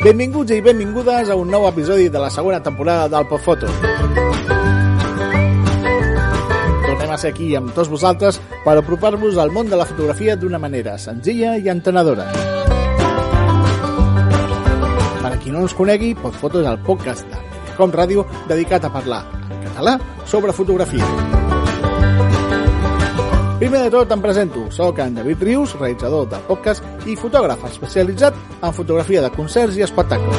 Benvinguts i benvingudes a un nou episodi de la segona temporada del Podfoto. Tornem a ser aquí amb tots vosaltres per apropar-vos al món de la fotografia d'una manera senzilla i entenedora. Per a qui no ens conegui, Podfoto és el podcast de Com Ràdio dedicat a parlar en català sobre fotografia. Primer de tot em presento, sóc en David Rius, realitzador del podcast i fotògraf especialitzat en fotografia de concerts i espectacles.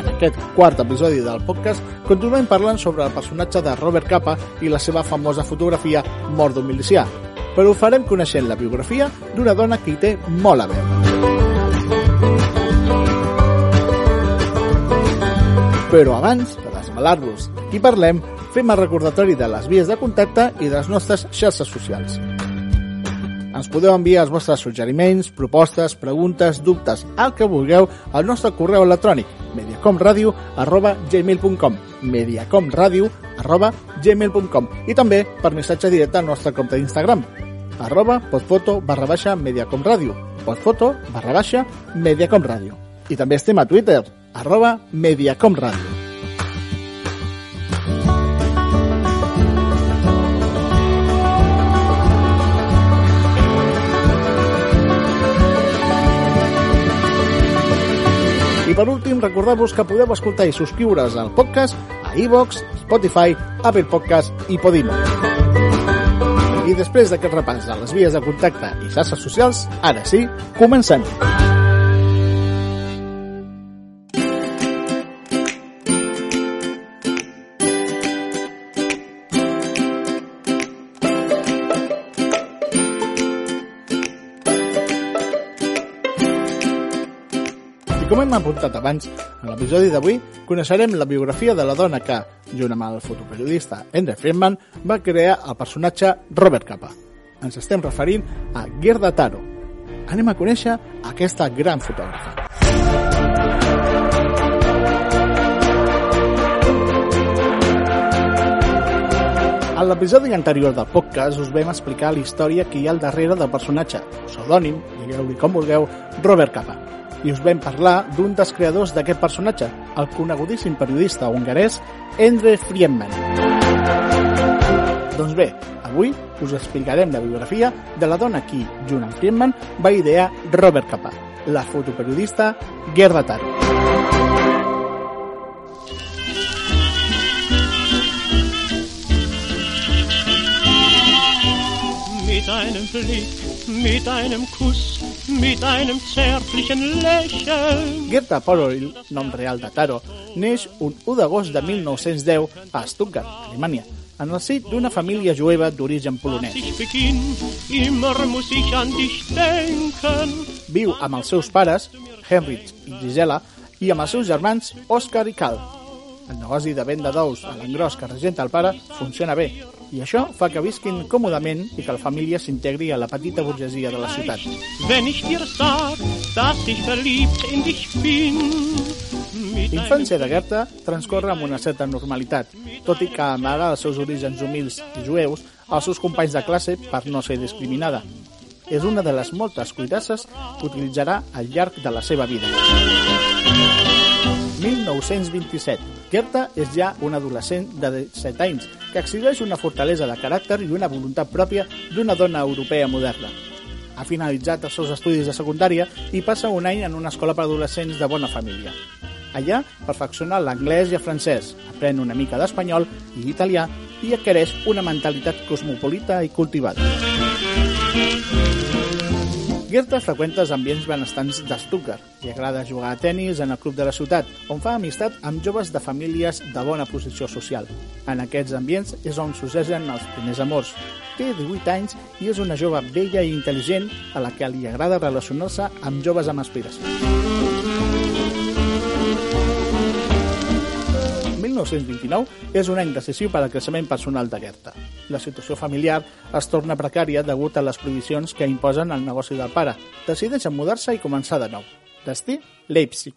En aquest quart episodi del podcast continuem parlant sobre el personatge de Robert Capa i la seva famosa fotografia Mort d'un milicià, però ho farem coneixent la biografia d'una dona que hi té molt a veure. Però abans de desvelar-vos de qui parlem, fem el recordatori de les vies de contacte i de les nostres xarxes socials. Ens podeu enviar els vostres suggeriments, propostes, preguntes, dubtes, el que vulgueu al nostre correu electrònic mediacomradio arroba gmail.com mediacomradio arroba gmail.com i també per missatge directe al nostre compte d'Instagram arroba podfoto barra baixa mediacomradio podfoto barra baixa mediacomradio. I també estem a Twitter arroba mediacomradio per últim, recordar-vos que podeu escoltar i subscriure's al podcast a iVox, Spotify, Apple Podcast i Podimo. I després d'aquest repàs de les vies de contacte i xarxes socials, ara sí, comencem! I apuntat abans, en l'episodi d'avui coneixerem la biografia de la dona que, junt amb el fotoperiodista Endre Friedman, va crear el personatge Robert Capa. Ens estem referint a Gerda Taro. Anem a conèixer aquesta gran fotògrafa. A l'episodi anterior del podcast us vam explicar la història que hi ha al darrere del personatge, pseudònim, digueu-li com vulgueu, Robert Capa i us vam parlar d'un dels creadors d'aquest personatge, el conegudíssim periodista hongarès Endre Friedman. Doncs bé, avui us explicarem la biografia de la dona qui, junt amb Friedman, va idear Robert Capa, la fotoperiodista Gerda Taro. Mit einem Blick, mit einem Kuss, mit einem zärtlichen Lächeln. Gerda Porol, nom real de Taro, neix un 1 d'agost de 1910 a Stuttgart, Alemanya, en el si d'una família jueva d'origen polonès. Viu amb els seus pares, Heinrich i Gisela, i amb els seus germans, Òscar i Cal. El negoci de venda d'ous a l'engròs que regenta el pare funciona bé, i això fa que visquin còmodament i que la família s'integri a la petita burgesia de la ciutat. Wenn ich dir sag, dass ich verliebt in dich bin. L'infància de Gerta transcorre amb una certa normalitat, tot i que amaga els seus orígens humils i jueus als seus companys de classe per no ser discriminada. És una de les moltes cuidasses que utilitzarà al llarg de la seva vida. 1927. Gerta és ja una adolescent de 17 anys que exhibeix una fortalesa de caràcter i una voluntat pròpia d'una dona europea moderna. Ha finalitzat els seus estudis de secundària i passa un any en una escola per adolescents de bona família. Allà perfecciona l'anglès i el francès, aprèn una mica d'espanyol i italià i adquireix una mentalitat cosmopolita i cultivada. Gerta freqüenta els ambients benestants de Stuttgart. Li agrada jugar a tennis en el club de la ciutat, on fa amistat amb joves de famílies de bona posició social. En aquests ambients és on succeeixen els primers amors. Té 18 anys i és una jove bella i intel·ligent a la que li agrada relacionar-se amb joves amb aspiracions. 1929 és un any decisiu per al creixement personal de Gerta. La situació familiar es torna precària degut a les prohibicions que imposen el negoci del pare. Decideix mudar-se i començar de nou. Destí, Leipzig.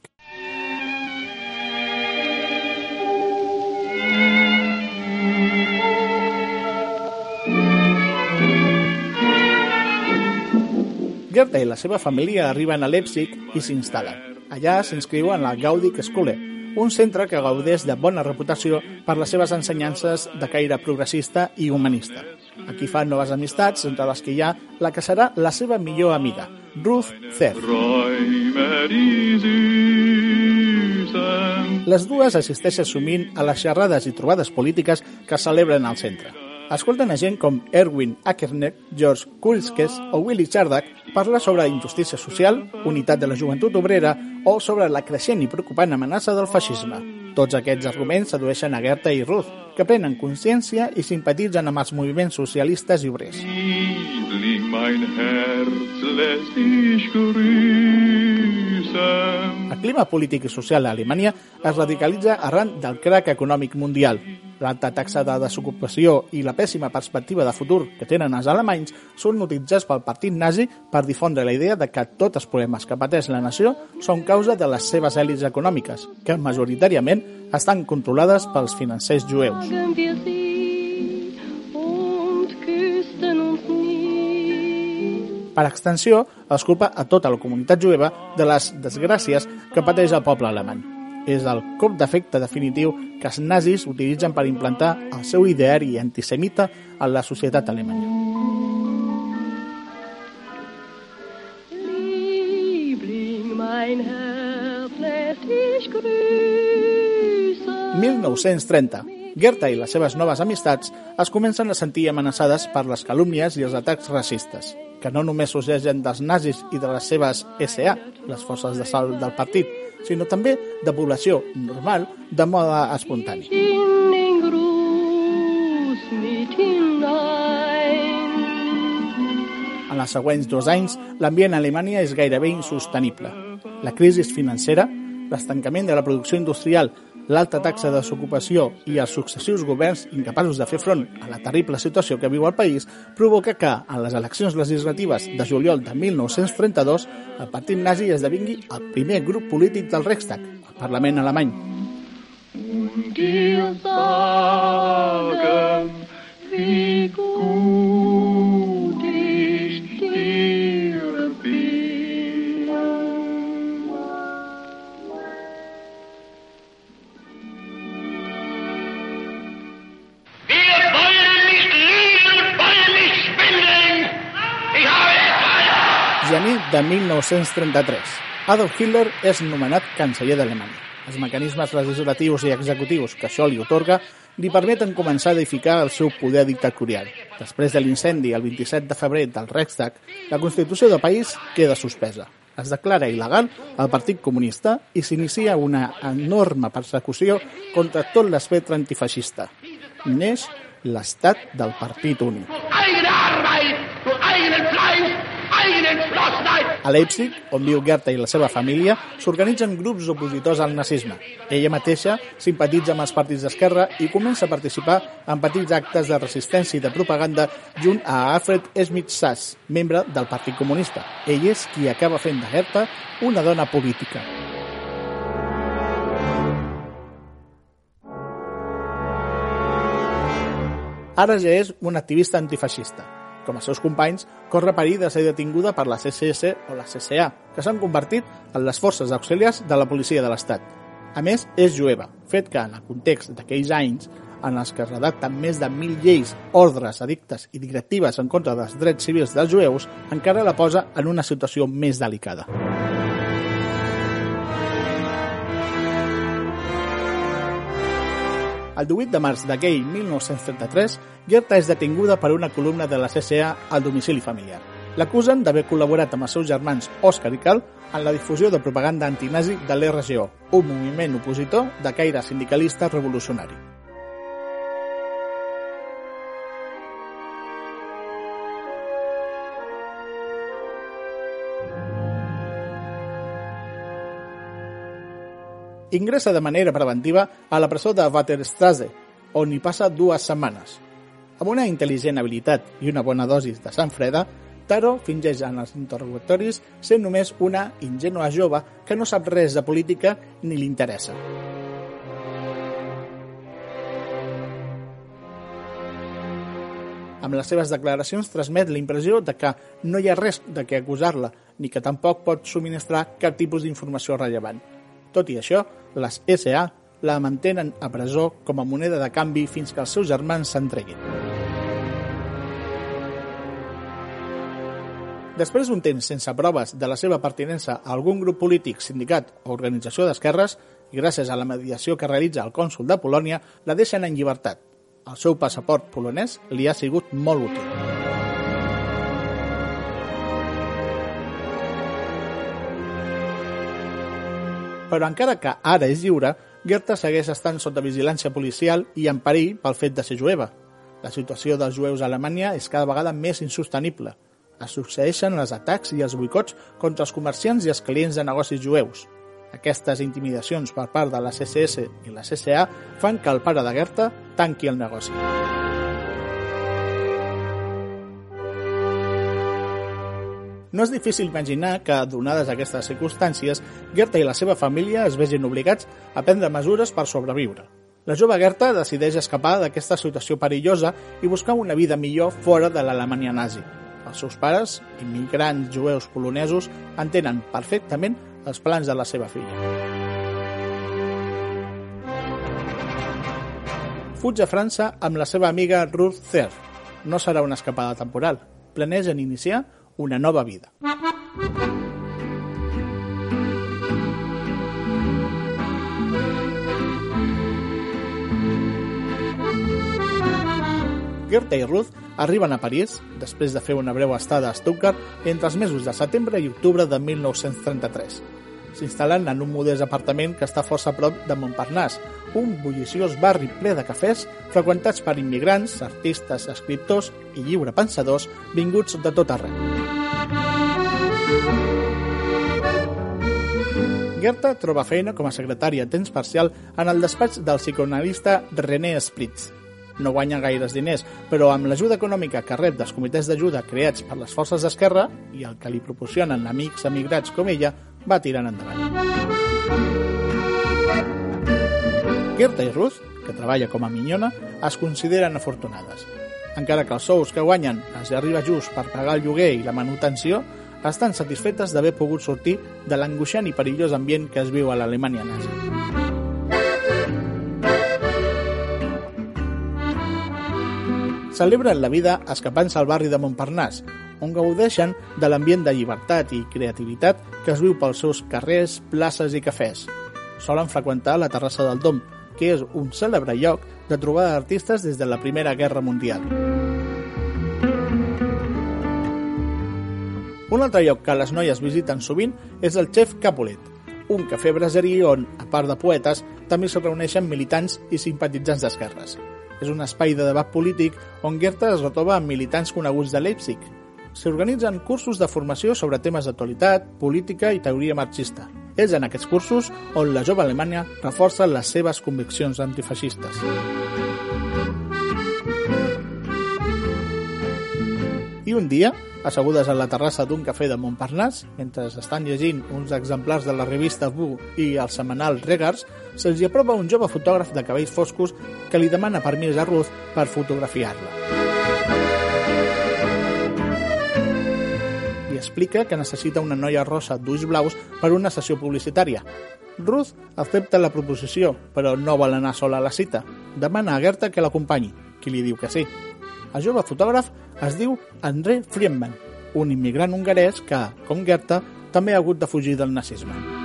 Gerta i la seva família arriben a Leipzig i s'instal·len. Allà s'inscriu en la Gaudic Schule, un centre que gaudeix de bona reputació per les seves ensenyances de caire progressista i humanista. Aquí fa noves amistats, entre les que hi ha la que serà la seva millor amiga, Ruth Zer. Les dues assisteixen sovint a les xerrades i trobades polítiques que celebren al centre. Escolten a gent com Erwin Ackerner, George Kulskes o Willy Chardak parlar sobre injustícia social, unitat de la joventut obrera o sobre la creixent i preocupant amenaça del feixisme. Tots aquests arguments sedueixen a Gerta i Ruth, que prenen consciència i simpatitzen amb els moviments socialistes i obrers. El clima polític i social a Alemanya es radicalitza arran del crac econòmic mundial, L'alta taxa de desocupació i la pèssima perspectiva de futur que tenen els alemanys són utilitzats pel partit nazi per difondre la idea de que tots els problemes que pateix la nació són causa de les seves èlits econòmiques, que majoritàriament estan controlades pels financers jueus. Per extensió, es culpa a tota la comunitat jueva de les desgràcies que pateix el poble alemany. És el cop d'efecte definitiu que els nazis utilitzen per implantar el seu ideari antisemita en la societat alemanya. En 1930, Gerta i les seves noves amistats es comencen a sentir amenaçades per les calúmnies i els atacs racistes, que no només sorgeixen dels nazis i de les seves SA, les forces de salt del partit, sinó també de població normal de moda espontani. En els següents dos anys, l'ambient a Alemanya és gairebé insostenible. La crisi financera, l'estancament de la producció industrial l'alta taxa de desocupació i els successius governs incapaços de fer front a la terrible situació que viu el país provoca que, en les eleccions legislatives de juliol de 1932, el partit nazi esdevingui el primer grup polític del Reichstag, el Parlament alemany. Und dir sagen, Gener de 1933. Adolf Hitler és nomenat canceller d'Alemanya. Els mecanismes legislatius i executius que això li otorga li permeten començar a edificar el seu poder dictatorial. Després de l'incendi el 27 de febrer del Reichstag, la Constitució del país queda suspesa. Es declara il·legal el Partit Comunista i s'inicia una enorme persecució contra tot l'espectre antifeixista. Neix l'estat del Partit Únic. A Leipzig, on viu Gerta i la seva família, s'organitzen grups opositors al nazisme. Ella mateixa simpatitza amb els partits d'esquerra i comença a participar en petits actes de resistència i de propaganda junt a Alfred Schmidt-Sass, membre del Partit Comunista. Ell és qui acaba fent de Gerta una dona política. Ara ja és una activista antifeixista. Com els seus companys, corre perill de ser detinguda per la CSS o la CCA, que s'han convertit en les forces auxiliars de la policia de l'Estat. A més, és jueva, fet que en el context d'aquells anys en els que es redacten més de mil lleis, ordres, edictes i directives en contra dels drets civils dels jueus, encara la posa en una situació més delicada. El 18 de març d'aquell 1933, Gerta és detinguda per una columna de la CCA al domicili familiar. L'acusen d'haver col·laborat amb els seus germans Òscar i Cal en la difusió de propaganda antinazi de l'RGO, un moviment opositor de caire sindicalista revolucionari. Ingressa de manera preventiva a la presó de Waterstrasse, on hi passa dues setmanes. Amb una intel·ligent habilitat i una bona dosis de sang freda, Taro fingeix en els interrogatoris ser només una ingènua jove que no sap res de política ni li interessa. Amb les seves declaracions transmet la impressió de que no hi ha res de què acusar-la, ni que tampoc pot subministrar cap tipus d'informació rellevant. Tot i això, les SA la mantenen a presó com a moneda de canvi fins que els seus germans s'entreguin. Després d'un temps sense proves de la seva pertinença a algun grup polític, sindicat o organització d'esquerres, i gràcies a la mediació que realitza el cònsul de Polònia, la deixen en llibertat. El seu passaport polonès li ha sigut molt útil. Però encara que ara és lliure, Gerta segueix estant sota vigilància policial i en perill pel fet de ser jueva. La situació dels jueus a Alemanya és cada vegada més insostenible. Es succeeixen els atacs i els boicots contra els comerciants i els clients de negocis jueus. Aquestes intimidacions per part de la CSS i la CSA fan que el pare de Gerta tanqui el negoci. No és difícil imaginar que, donades aquestes circumstàncies, Gerta i la seva família es vegin obligats a prendre mesures per sobreviure. La jove Gerta decideix escapar d'aquesta situació perillosa i buscar una vida millor fora de l'Alemanya nazi. Els seus pares, immigrants jueus polonesos, entenen perfectament els plans de la seva filla. Fuig a França amb la seva amiga Ruth Zer. No serà una escapada temporal. Planegen iniciar una nova vida. Gerta i Ruth arriben a París, després de fer una breu estada a Stuttgart, entre els mesos de setembre i octubre de 1933. S'instal·len en un modest apartament que està força a prop de Montparnasse, un bulliciós barri ple de cafès freqüentats per immigrants, artistes, escriptors i lliurepensadors vinguts de tot arreu. Gerta troba feina com a secretària a temps parcial en el despatx del psicoanalista René Spritz, no guanya gaires diners, però amb l'ajuda econòmica que rep dels comitès d'ajuda creats per les forces d'esquerra i el que li proporcionen amics emigrats com ella, va tirant endavant. Gerta i Ruth, que treballa com a minyona, es consideren afortunades. Encara que els sous que guanyen els arriba just per pagar el lloguer i la manutenció, estan satisfetes d'haver pogut sortir de l'angoixant i perillós ambient que es viu a l'Alemanya nazi. celebren la vida escapant-se al barri de Montparnasse, on gaudeixen de l'ambient de llibertat i creativitat que es viu pels seus carrers, places i cafès. Solen freqüentar la terrassa del Dom, que és un cèlebre lloc de trobada d'artistes des de la Primera Guerra Mundial. Un altre lloc que les noies visiten sovint és el Chef Capulet, un cafè braserí on, a part de poetes, també s'hi reuneixen militants i simpatitzants d'esquerres és un espai de debat polític on Goethe es retroba amb militants coneguts de Leipzig. S'organitzen cursos de formació sobre temes d'actualitat, política i teoria marxista. És en aquests cursos on la jove Alemanya reforça les seves conviccions antifeixistes. I un dia, assegudes a la terrassa d'un cafè de Montparnasse, mentre estan llegint uns exemplars de la revista Vu i el setmanal Regars, se'ls apropa un jove fotògraf de cabells foscos que li demana permís a Ruth per fotografiar-la. Explica que necessita una noia rosa d'ulls blaus per una sessió publicitària. Ruth accepta la proposició, però no vol anar sola a la cita. Demana a Gerta que l'acompanyi, qui li diu que sí. El jove fotògraf es diu André Friedman, un immigrant hongarès que, com Goethe, també ha hagut de fugir del nazisme.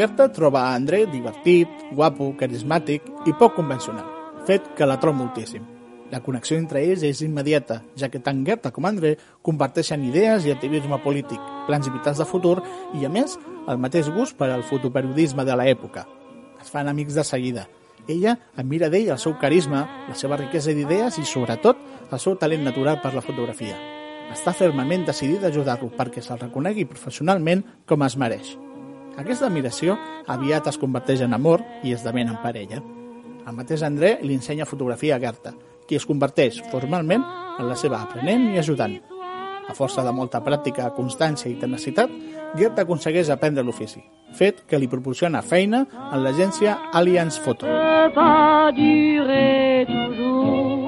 Goethe troba a André divertit, guapo, carismàtic i poc convencional, fet que l'atrau moltíssim. La connexió entre ells és immediata, ja que tant Goethe com André comparteixen idees i activisme polític, plans i vitals de futur i, a més, el mateix gust per al fotoperiodisme de l'època. Es fan amics de seguida. Ella admira d'ell el seu carisma, la seva riquesa d'idees i, sobretot, el seu talent natural per la fotografia. Està fermament decidida a ajudar-lo perquè se'l reconegui professionalment com es mereix. Aquesta admiració aviat es converteix en amor i esdeven en parella. El mateix André li ensenya fotografia a Gerta, qui es converteix formalment en la seva aprenent i ajudant. A força de molta pràctica, constància i tenacitat, Gerta aconsegueix aprendre l'ofici, fet que li proporciona feina en l'agència Allianz Photo.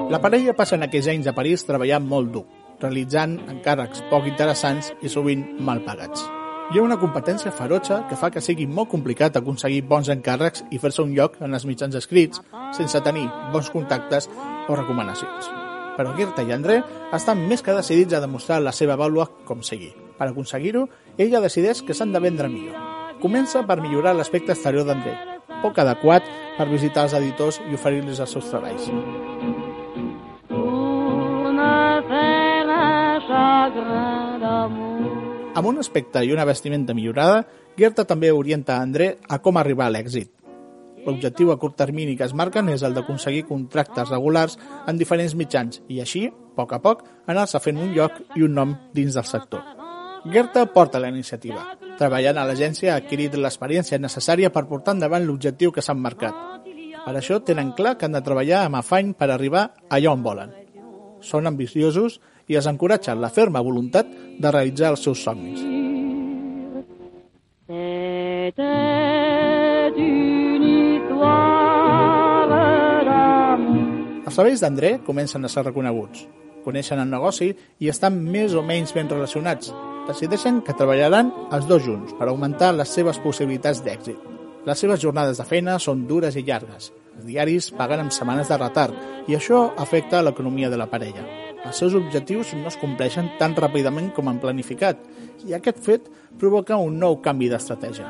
La parella passa en aquells anys a París treballant molt dur, realitzant encàrrecs poc interessants i sovint mal pagats. Hi ha una competència ferotge que fa que sigui molt complicat aconseguir bons encàrrecs i fer-se un lloc en els mitjans escrits sense tenir bons contactes o recomanacions. Però Gerta i André estan més que decidits a demostrar la seva vàlua com sigui. Per aconseguir-ho, ella decideix que s'han de vendre millor. Comença per millorar l'aspecte exterior d'André, poc adequat per visitar els editors i oferir-los els seus treballs. Amb un aspecte i una vestimenta millorada, Gerta també orienta André a com arribar a l'èxit. L'objectiu a curt termini que es marquen és el d'aconseguir contractes regulars en diferents mitjans i així, a poc a poc, anar-se fent un lloc i un nom dins del sector. Gerta porta la iniciativa. Treballant a l'agència ha adquirit l'experiència necessària per portar endavant l'objectiu que s'han marcat. Per això tenen clar que han de treballar amb afany per arribar allà on volen. Són ambiciosos i els encoratgen la ferma voluntat de realitzar els seus somnis. Els treballs d'André comencen a ser reconeguts. Coneixen el negoci i estan més o menys ben relacionats. Decideixen que treballaran els dos junts per augmentar les seves possibilitats d'èxit. Les seves jornades de feina són dures i llargues. Els diaris paguen amb setmanes de retard i això afecta l'economia de la parella. Els seus objectius no es compleixen tan ràpidament com han planificat i aquest fet provoca un nou canvi d'estratègia.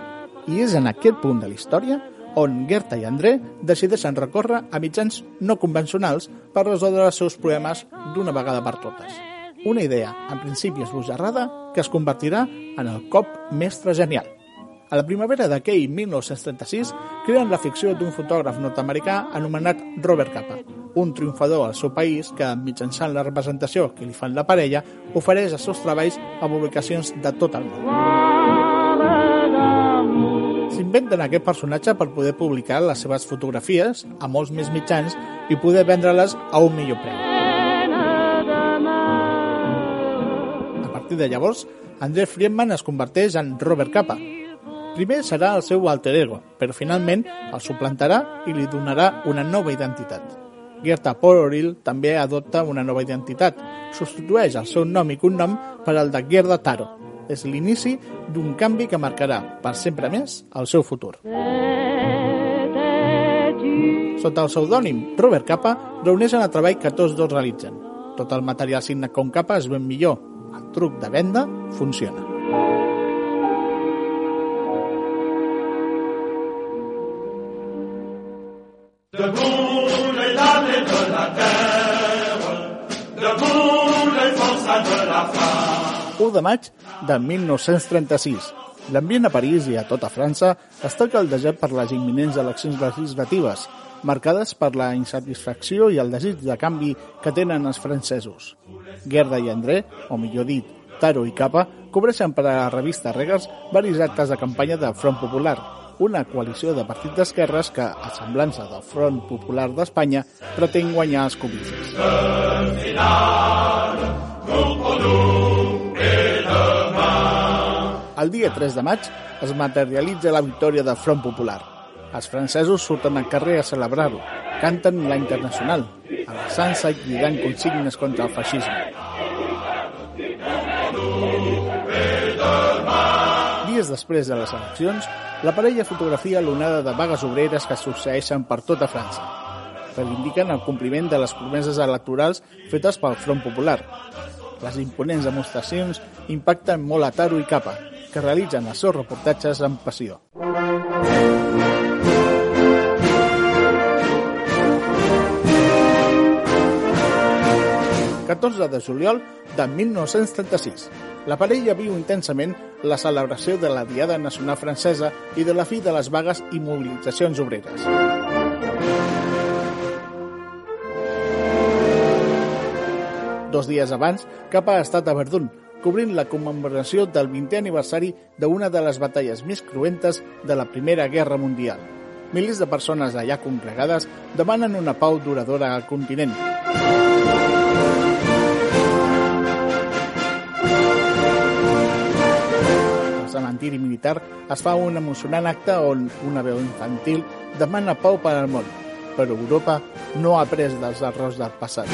I és en aquest punt de la història on Gerta i André decideixen recórrer a mitjans no convencionals per resoldre els seus problemes d'una vegada per totes. Una idea, en principi esbojarrada, que es convertirà en el cop mestre genial. A la primavera d'aquell 1936 creen la ficció d'un fotògraf nord-americà anomenat Robert Capa, un triomfador al seu país que, mitjançant la representació que li fan la parella, ofereix els seus treballs a publicacions de tot el món. S'inventen aquest personatge per poder publicar les seves fotografies a molts més mitjans i poder vendre-les a un millor preu. A partir de llavors, André Friedman es converteix en Robert Capa. Primer serà el seu alter ego, però finalment el suplantarà i li donarà una nova identitat. Gerta Pororil també adopta una nova identitat. Substitueix el seu nom i cognom per el de Gerda Taro. És l'inici d'un canvi que marcarà per sempre més el seu futur. Sota el pseudònim Robert Capa, reuneixen el treball que tots dos realitzen. Tot el material signat com capa es ven millor. El truc de venda funciona. Debout les damnés de la terre, debout les forçats de la femme. 1 de maig de 1936. L'ambient a París i a tota França està caldejat per les imminents eleccions legislatives, marcades per la insatisfacció i el desig de canvi que tenen els francesos. Gerda i André, o millor dit, Taro i Capa, cobreixen per a la revista Regers varis actes de campanya del Front Popular, una coalició de partits d'esquerres que, a semblança del Front Popular d'Espanya, pretén guanyar els comicis. El dia 3 de maig es materialitza la victòria del Front Popular. Els francesos surten al carrer a celebrar-ho, canten la internacional, abraçant-se i cridant consignes contra el feixisme. Dies després de les eleccions, la parella fotografia l'onada de vagues obreres que succeeixen per tota França. Reivindiquen el compliment de les promeses electorals fetes pel Front Popular. Les imponents demostracions impacten molt a Taro i Capa, que realitzen els seus reportatges amb passió. ...14 de juliol de 1936. La parella viu intensament la celebració de la Diada Nacional Francesa i de la fi de les vagues i mobilitzacions obreres. Dos dies abans, cap ha estat a Verdun, cobrint la commemoració del 20è aniversari d'una de les batalles més cruentes de la Primera Guerra Mundial. Milers de persones allà congregades demanen una pau duradora al continent. Cementiri militar es fa un emocionant acte on una veu infantil demana pau per al món, però Europa no ha après dels errors del passat.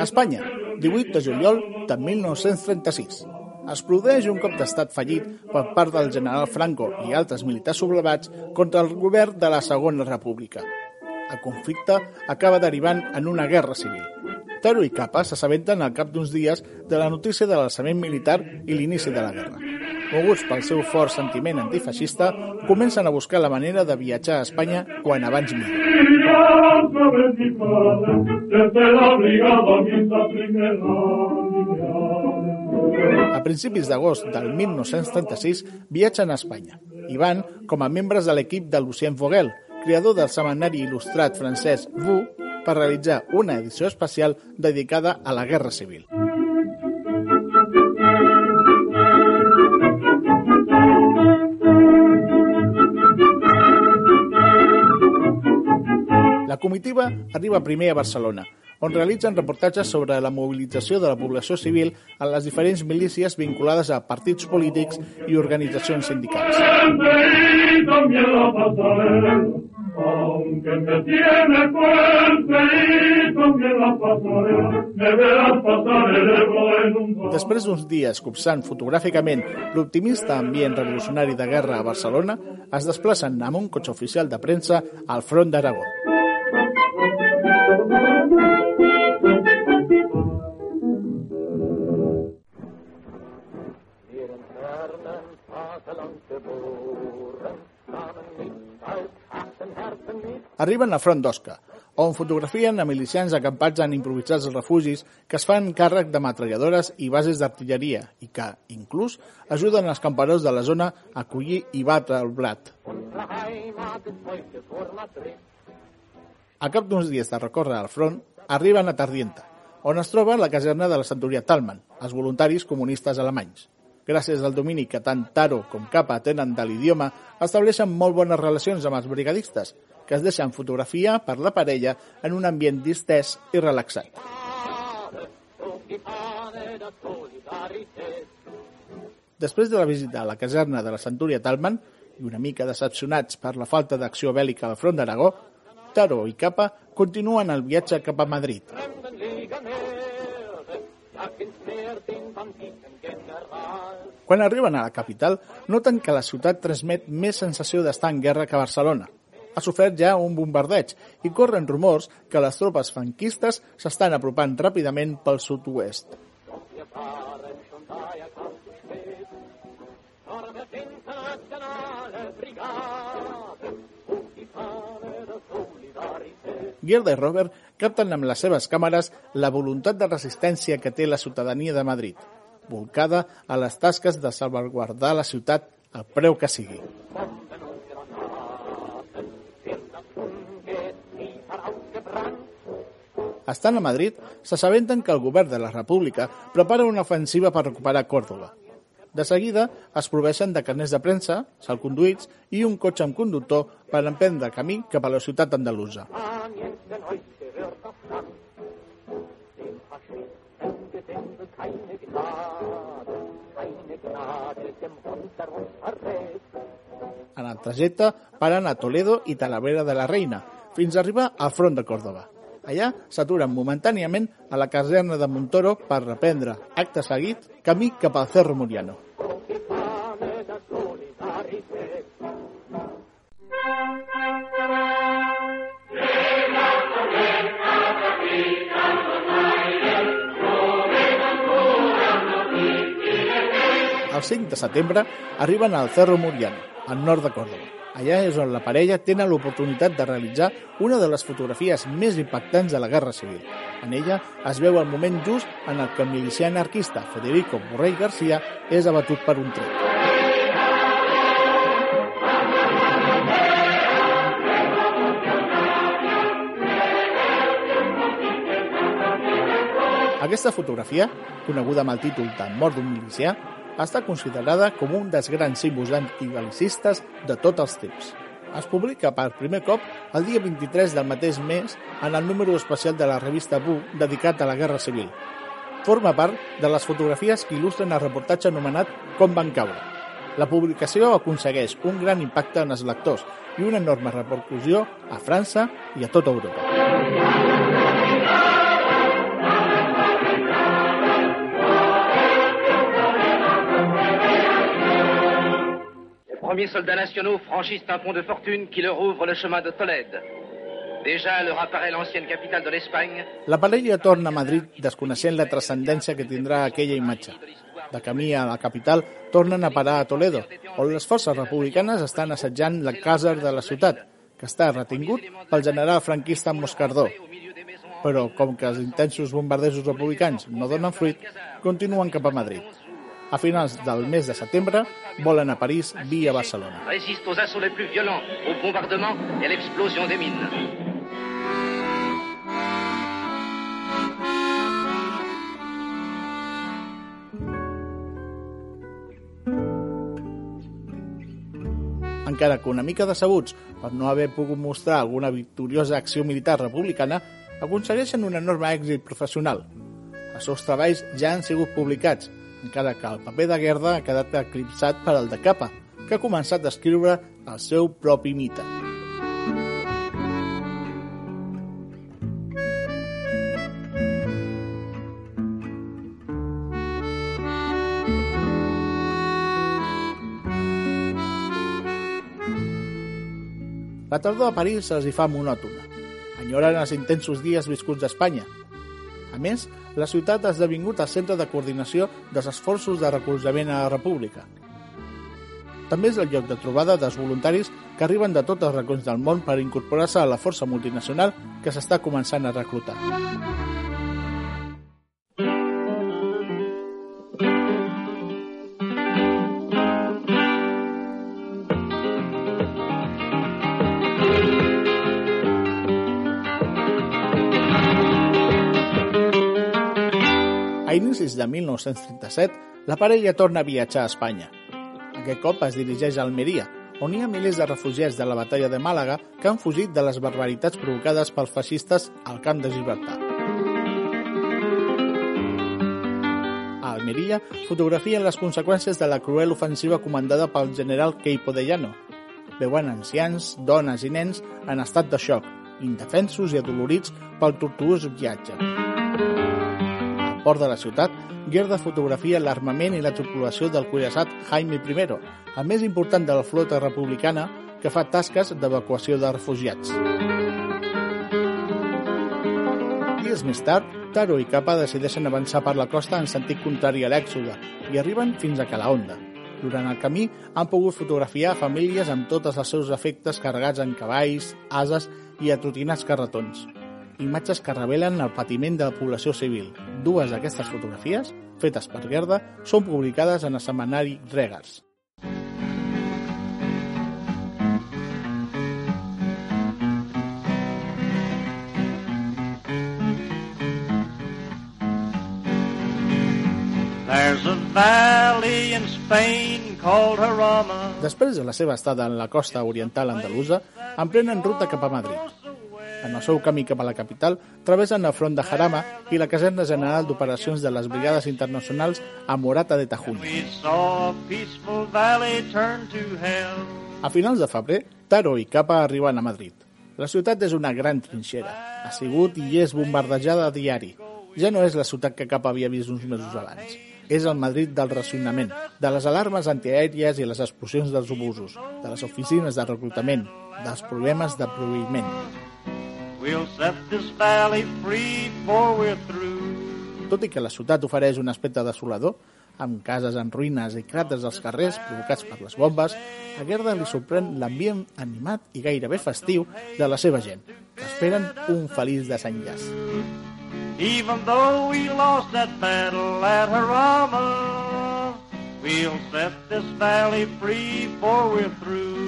Espanya, 18 de juliol de 1936. Es produeix un cop d'estat fallit per part del general Franco i altres militars sublevats contra el govern de la Segona República. El conflicte acaba derivant en una guerra civil. Taro i Capa s'assabenten al cap d'uns dies de la notícia de l'alçament militar i l'inici de la guerra. Moguts pel seu fort sentiment antifeixista, comencen a buscar la manera de viatjar a Espanya quan abans millor. A principis d'agost del 1936 viatgen a Espanya i van com a membres de l'equip de Lucien Vogel, creador del setmanari il·lustrat francès Vous, per realitzar una edició especial dedicada a la Guerra Civil. La comitiva arriba primer a Barcelona, on realitzen reportatges sobre la mobilització de la població civil en les diferents milícies vinculades a partits polítics i organitzacions sindicals. Y también la pasarela, aunque me tiene fuerte y también la pasarela, me verás pasar el Ebro en un barco. Després d'uns dies copsant fotogràficament l'optimista ambient revolucionari de guerra a Barcelona, es desplacen amb un cotxe oficial de premsa al front d'Aragó. Arriben a front d'Osca, on fotografien a milicians acampats en improvisats refugis que es fan càrrec de metralladores i bases d'artilleria i que, inclús, ajuden els camperols de la zona a collir i batre el blat. A cap d'uns dies de recórrer al front, arriben a Tardienta, on es troba la caserna de la centuria Talman, els voluntaris comunistes alemanys. Gràcies al domini que tant Taro com Capa tenen de l'idioma, estableixen molt bones relacions amb els brigadistes, que es deixen fotografiar per la parella en un ambient distès i relaxat. Després de la visita a la caserna de la centúria Talman, i una mica decepcionats per la falta d'acció bèl·lica al front d'Aragó, Taro i Capa continuen el viatge cap a Madrid. Quan arriben a la capital, noten que la ciutat transmet més sensació d'estar en guerra que Barcelona. Ha sofert ja un bombardeig i corren rumors que les tropes franquistes s'estan apropant ràpidament pel sud-oest. Gerda i Robert capten amb les seves càmeres la voluntat de resistència que té la ciutadania de Madrid, volcada a les tasques de salvaguardar la ciutat al preu que sigui. Estant a Madrid, s'assabenten que el govern de la República prepara una ofensiva per recuperar Còrdoba. De seguida, es proveixen de carners de premsa, salconduïts i un cotxe amb conductor per emprendre camí cap a la ciutat andalusa. En el trajecte paren a Toledo i Talavera de la Reina, fins a arribar al front de Còrdoba. Allà s'aturen momentàniament a la caserna de Montoro per reprendre, acte seguit, camí cap al Cerro Muriano. El 5 de setembre arriben al Cerro Muriano, al nord de Còrdoba. Allà és on la parella tenen l'oportunitat de realitzar una de les fotografies més impactants de la Guerra Civil. En ella es veu el moment just en el que el milicià anarquista Federico Borrell García és abatut per un tret. Aquesta fotografia, coneguda amb el títol de Mort d'un milicià, està considerada com un dels grans símbols antigalicistes de tots els temps. Es publica per primer cop el dia 23 del mateix mes en el número especial de la revista Bu dedicat a la Guerra Civil. Forma part de les fotografies que il·lustren el reportatge anomenat Com van caure. La publicació aconsegueix un gran impacte en els lectors i una enorme repercussió a França i a tota Europa. Premiers soldats nationaux franchissent un pont de fortune qui leur ouvre le chemin de Tolède. Déjà leur apparaît l'ancienne capitale de l'Espagne. La parella torna a Madrid desconeixent la transcendència que tindrà aquella imatge. De camí a la capital, tornen a parar a Toledo, on les forces republicanes estan assetjant la casa de la ciutat, que està retingut pel general franquista Moscardó. Però, com que els intensos bombardejos republicans no donen fruit, continuen cap a Madrid. A finals del mes de setembre, volen a París via Barcelona. Résistent aux assauts les plus violents, aux bombardements et à l'explosion des mines. encara que una mica decebuts per no haver pogut mostrar alguna victoriosa acció militar republicana, aconsegueixen un enorme èxit professional. Els seus treballs ja han sigut publicats, encara que el paper de Guerda ha quedat eclipsat per al de Capa, que ha començat a escriure el seu propi mite. La tardor a París se'ls hi fa monòtona. Enyoren els intensos dies viscuts a Espanya. A més, la ciutat ha esdevingut el centre de coordinació dels esforços de recolzament a la República. També és el lloc de trobada dels voluntaris que arriben de tots els racons del món per incorporar-se a la força multinacional que s'està començant a reclutar. De 1937, la parella torna a viatjar a Espanya. Aquest cop es dirigeix a Almeria, on hi ha milers de refugiats de la batalla de Màlaga que han fugit de les barbaritats provocades pels feixistes al camp de Gibraltar. A Almeria fotografien les conseqüències de la cruel ofensiva comandada pel general Queipo de Llano. Veuen ancians, dones i nens en estat de xoc, indefensos i adolorits pel tortuós viatge port de la ciutat, Guerda fotografia l'armament i la tripulació del cuirassat Jaime I, el més important de la flota republicana que fa tasques d'evacuació de refugiats. Dies més tard, Taro i Capa decideixen avançar per la costa en sentit contrari a l'èxode i arriben fins a Calahonda. Durant el camí han pogut fotografiar famílies amb tots els seus efectes carregats en cavalls, ases i atrotinats carretons imatges que revelen el patiment de la població civil. Dues d'aquestes fotografies, fetes per Gerda, són publicades en el setmanari Regars. There's a valley in Spain called Jarama. Després de la seva estada en la costa oriental andalusa, emprenen ruta cap a Madrid. En el seu camí cap a la capital, travessen el front de Jarama i la caserna general d'operacions de les brigades internacionals a Morata de hell. A finals de febrer, Taro i Capa arriben a Madrid. La ciutat és una gran trinxera. Ha sigut i és bombardejada a diari. Ja no és la ciutat que Capa havia vist uns mesos abans. És el Madrid del racionament, de les alarmes antiaèries i les explosions dels obusos, de les oficines de reclutament, dels problemes de proveïment. We'll set this valley free before we're through. Tot i que la ciutat ofereix un aspecte desolador, amb cases en ruïnes i cràters als carrers provocats per les bombes, a Gerda li sorprèn l'ambient animat i gairebé festiu de la seva gent, que esperen un feliç desenllaç. Even though we lost that battle at Harama, we'll set this valley free for we're through.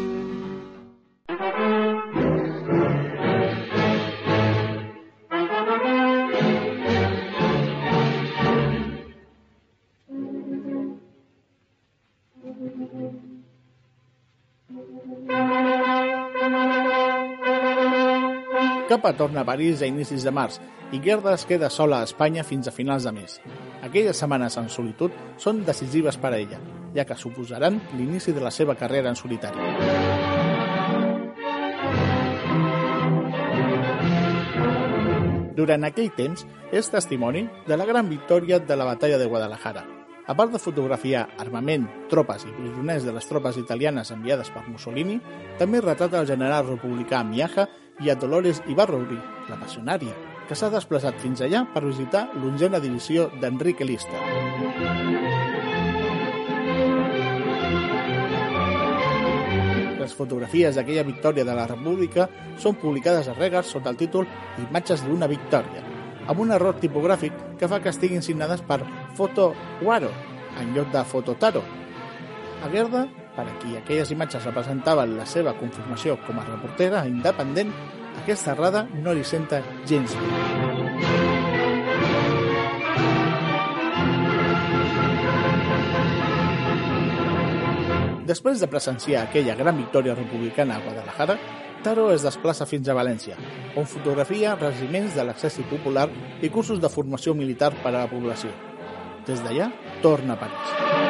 Capa torna a París a inicis de març i Gerda es queda sola a Espanya fins a finals de mes. Aquelles setmanes en solitud són decisives per a ella, ja que suposaran l'inici de la seva carrera en solitari. Durant aquell temps, és testimoni de la gran victòria de la batalla de Guadalajara. A part de fotografiar armament, tropes i presoners de les tropes italianes enviades per Mussolini, també retrata el general republicà Miaja i a Dolores Ibarrouri, la passionària, que s'ha desplaçat fins allà per visitar l'onzena divisió d'Enrique Lista. Les fotografies d'aquella victòria de la República són publicades a Regas sota el títol Imatges d'una victòria, amb un error tipogràfic que fa que estiguin signades per Foto Guaro, en lloc de Fototaro. A Gerda, per a qui aquelles imatges representaven la seva confirmació com a reportera independent, aquesta errada no li senta gens bé. Després de presenciar aquella gran victòria republicana a Guadalajara, Taro es desplaça fins a València, on fotografia regiments de l'exèrcit popular i cursos de formació militar per a la població. Des d'allà, torna a París.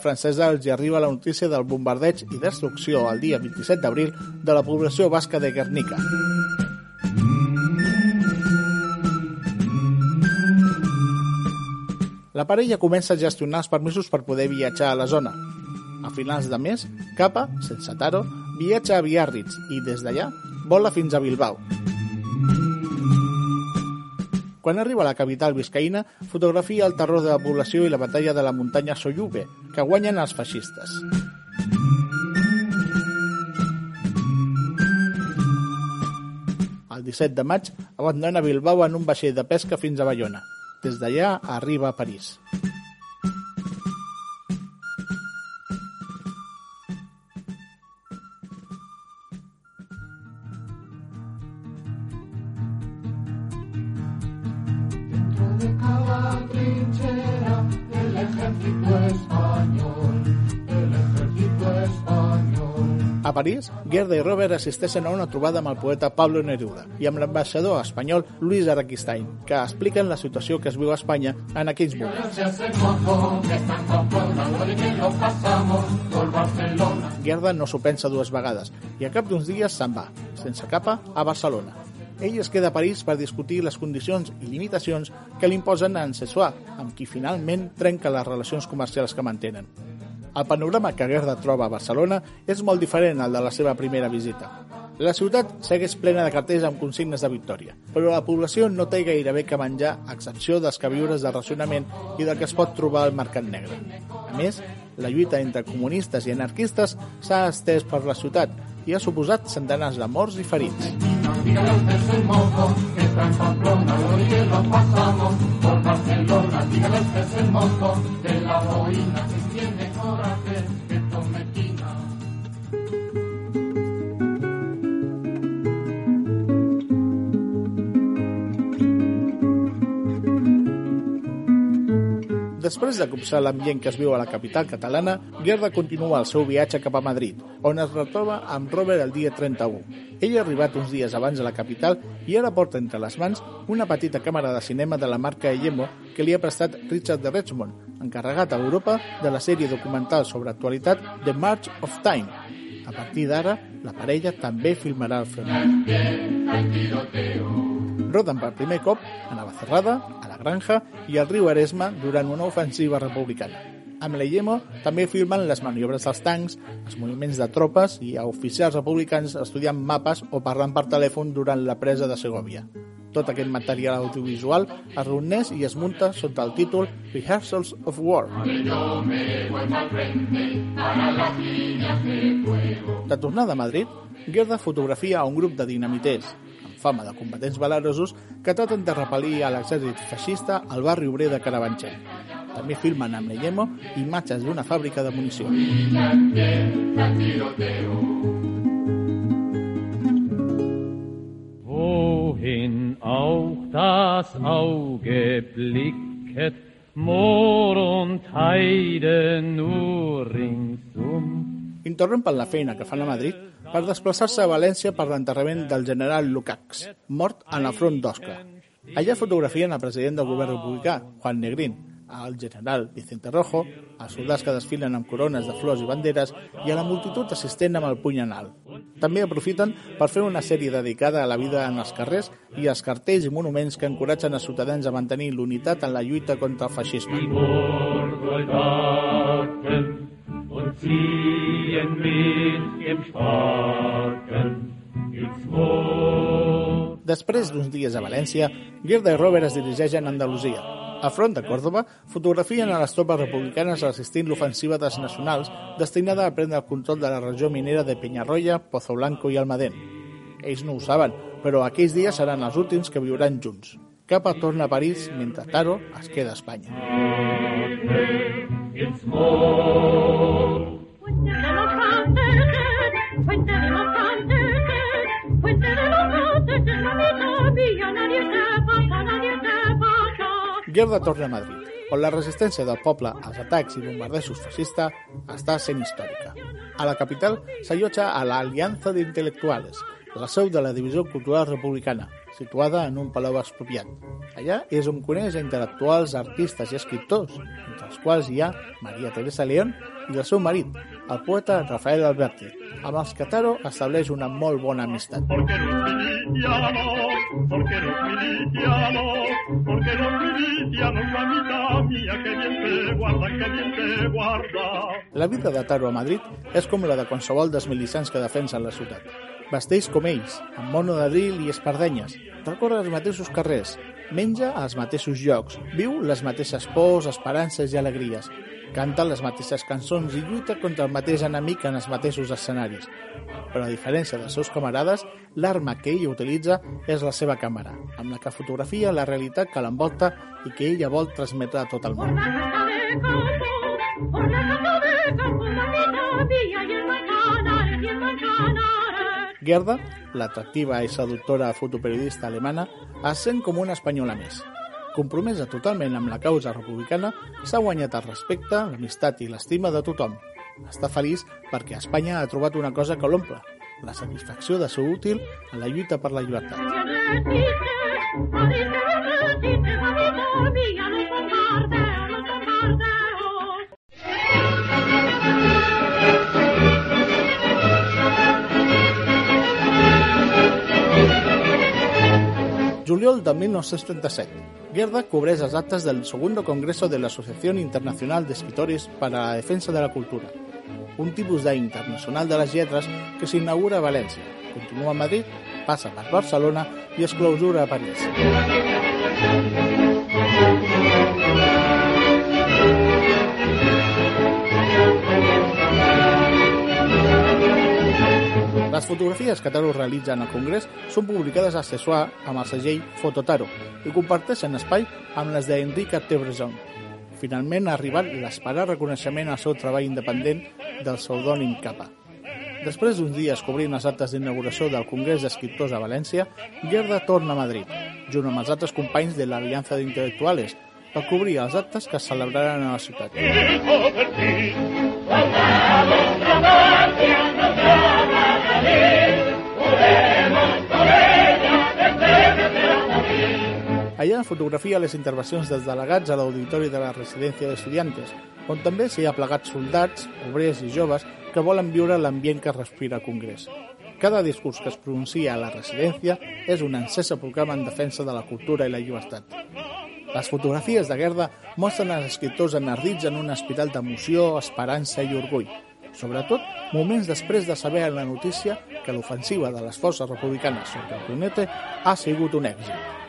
Francesa els arriba la notícia del bombardeig i destrucció el dia 27 d'abril de la població basca de Guernica. La parella comença a gestionar els permisos per poder viatjar a la zona. A finals de mes, Capa, sense Taro, viatja a Biarritz i des d'allà vola fins a Bilbao. Quan arriba a la capital biscaïna, fotografia el terror de la població i la batalla de la muntanya Soyube, que guanyen els feixistes. El 17 de maig abandona Bilbao en un vaixell de pesca fins a Bayona. Des d'allà arriba a París. A París, Gerda i Robert assisteixen a una trobada amb el poeta Pablo Neruda i amb l'ambaixador espanyol Luis Araquistain, que expliquen la situació que es viu a Espanya en aquells moments. Gerda no s'ho pensa dues vegades i a cap d'uns dies se'n va, sense capa, a Barcelona. Ell es queda a París per discutir les condicions i limitacions que li imposen a Ancessois, amb qui finalment trenca les relacions comercials que mantenen. El panorama que Gerda troba a Barcelona és molt diferent al de la seva primera visita. La ciutat segueix plena de cartells amb consignes de victòria, però la població no té gairebé que menjar a excepció dels queviures de racionament i del que es pot trobar al mercat negre. A més, la lluita entre comunistes i anarquistes s'ha estès per la ciutat i ha suposat centenars de morts i ferits. diga la usted soy que está en Pamplona los hielos pasamos, por Barcelona, dígale usted soy mozo, de la boina que tiene coraje. Després de copsar l'ambient que es viu a la capital catalana, Gerda continua el seu viatge cap a Madrid, on es retroba amb Robert el dia 31. Ell ha arribat uns dies abans a la capital i ara porta entre les mans una petita càmera de cinema de la marca Eyemo que li ha prestat Richard de Richmond, encarregat a Europa de la sèrie documental sobre actualitat The March of Time. A partir d'ara, la parella també filmarà el frenar. Roden per primer cop a Navacerrada, Granja i al riu Eresma durant una ofensiva republicana. Amb l'Eyemo també filmen les maniobres dels tancs, els moviments de tropes i a oficials republicans estudiant mapes o parlant per telèfon durant la presa de Segovia. Tot aquest material audiovisual es reuneix i es munta sota el títol Rehearsals of War. De tornada a Madrid, Guerda fotografia a un grup de dinamiters, fama de combatents valerosos, que traten de repel·lir a l'exèrcit feixista al barri obrer de Carabanchel. També filmen amb Leyemo imatges d'una fàbrica de munició. Wohin auch das Auge blicket, Moor und Heide nur ringsum. Interrompen la feina que fan a Madrid per desplaçar-se a València per l'enterrament del general Lukács, mort en el front d'Osca. Allà fotografien el president del govern republicà, Juan Negrín, al general Vicente Rojo, als soldats que desfilen amb corones de flors i banderes i a la multitud assistent amb el puny en alt. També aprofiten per fer una sèrie dedicada a la vida en els carrers i als cartells i monuments que encoratgen els ciutadans a mantenir l'unitat en la lluita contra el feixisme. Und ziehen mit dem Spaten ins. Després d'uns dies a València, Gerda i Robert es dirigeixen a Andalusia. A front de Còrdoba, fotografien a les tropes republicanes resistint l'ofensiva dels nacionals destinada a prendre el control de la regió minera de Peñarroya, Pozo Blanco i Almadén. Ells no ho saben, però aquells dies seran els últims que viuran junts. Capa torna a París mentre Taro es queda a Espanya. Ins Moor. Fuente de los franceses, fuente de los franceses, fuente de los franceses, la vida mía, nadie se pasa, nadie se pasa. Gerda torna a Madrid, on la resistència del poble als atacs i bombardejos fascista està sent històrica. A la capital s'allotja a la Alianza de Intel·lectuales, la seu de la Divisió Cultural Republicana, situada en un palau expropiat. Allà és on coneix intel·lectuals, artistes i escriptors, entre els quals hi ha Maria Teresa León i el seu marit, el poeta Rafael Alberti, amb els que Taro estableix una molt bona amistat. Porque los mía, que bien te guarda, que bien te guarda. La vida de Taro a Madrid és com la de qualsevol dels milicians que defensen la ciutat. Vesteix com ells, amb mono de drill i espardenyes, recorre els mateixos carrers, menja als mateixos llocs, viu les mateixes pors, esperances i alegries, canta les mateixes cançons i lluita contra el mateix enemic en els mateixos escenaris. Però a diferència dels seus camarades, l'arma que ella utilitza és la seva càmera, amb la que fotografia la realitat que l'envolta i que ella vol transmetre a tot el món. Gerda, l'atractiva i seductora fotoperiodista alemana, es sent com una espanyola més. Compromesa totalment amb la causa republicana, s'ha guanyat el respecte, l'amistat i l'estima de tothom. Està feliç perquè Espanya ha trobat una cosa que l'omple, la satisfacció de ser útil en la lluita per la llibertat. Juliol de 1937. Gerda cobreix els actes del Segundo Congreso de l'Associació Internacional d'Escritores para la Defensa de la Cultura, un tipus d'internacional de les lletres que s'inaugura a València, continua a Madrid, passa per Barcelona i es clausura a París. Les fotografies que Taro realitza en el Congrés són publicades a Sessoir amb el segell Fototaro i comparteixen espai amb les d'Enrique Tebreson. Finalment ha arribat l'esperat reconeixement al seu treball independent del pseudònim Capa. Després d'uns dies cobrint les actes d'inauguració del Congrés d'Escriptors a València, Gerda torna a Madrid, junt amb els altres companys de l'Aliança d'Intel·lectuales, per cobrir els actes que es celebraran a la ciutat. Allà fotografia les intervencions dels delegats a l'auditori de la residència d'estudiantes, on també s'hi ha plegat soldats, obrers i joves que volen viure l'ambient que respira el Congrés. Cada discurs que es pronuncia a la residència és un encesa proclama en defensa de la cultura i la llibertat. Les fotografies de Gerda mostren els escriptors enardits en una espiral d'emoció, esperança i orgull. Sobretot, moments després de saber la notícia que l'ofensiva de les forces republicanes sobre el Brunete ha sigut un èxit.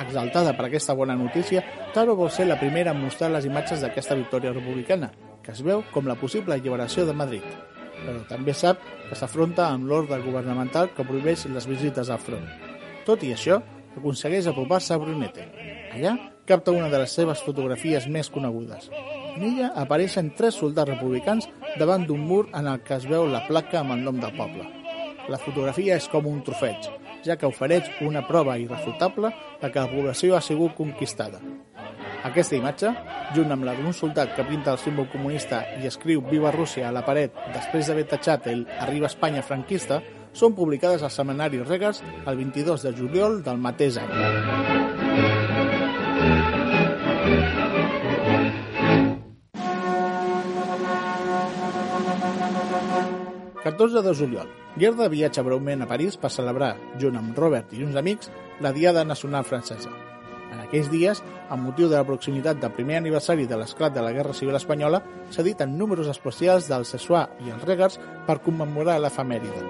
Exaltada per aquesta bona notícia, Taro vol ser la primera en mostrar les imatges d'aquesta victòria republicana, que es veu com la possible alliberació de Madrid. Però també sap que s'afronta amb l'ordre governamental que prohibeix les visites al front. Tot i això, aconsegueix apropar-se a Brunete. Allà capta una de les seves fotografies més conegudes. En ella apareixen tres soldats republicans davant d'un mur en el que es veu la placa amb el nom del poble. La fotografia és com un trofeig, ja que ofereix una prova irrefutable de que la població ha sigut conquistada. Aquesta imatge, junt amb la d'un soldat que pinta el símbol comunista i escriu Viva Rússia a la paret després d'haver tatxat el Arriba Espanya franquista, són publicades al Seminari Regals el 22 de juliol del mateix any. 14 de juliol. Gerda viatja breument a París per celebrar, junt amb Robert i uns amics, la Diada Nacional Francesa. En aquells dies, amb motiu de la proximitat del primer aniversari de l'esclat de la Guerra Civil Espanyola, s'editen números especials del Sessoir i els Regars per commemorar l'efemèride.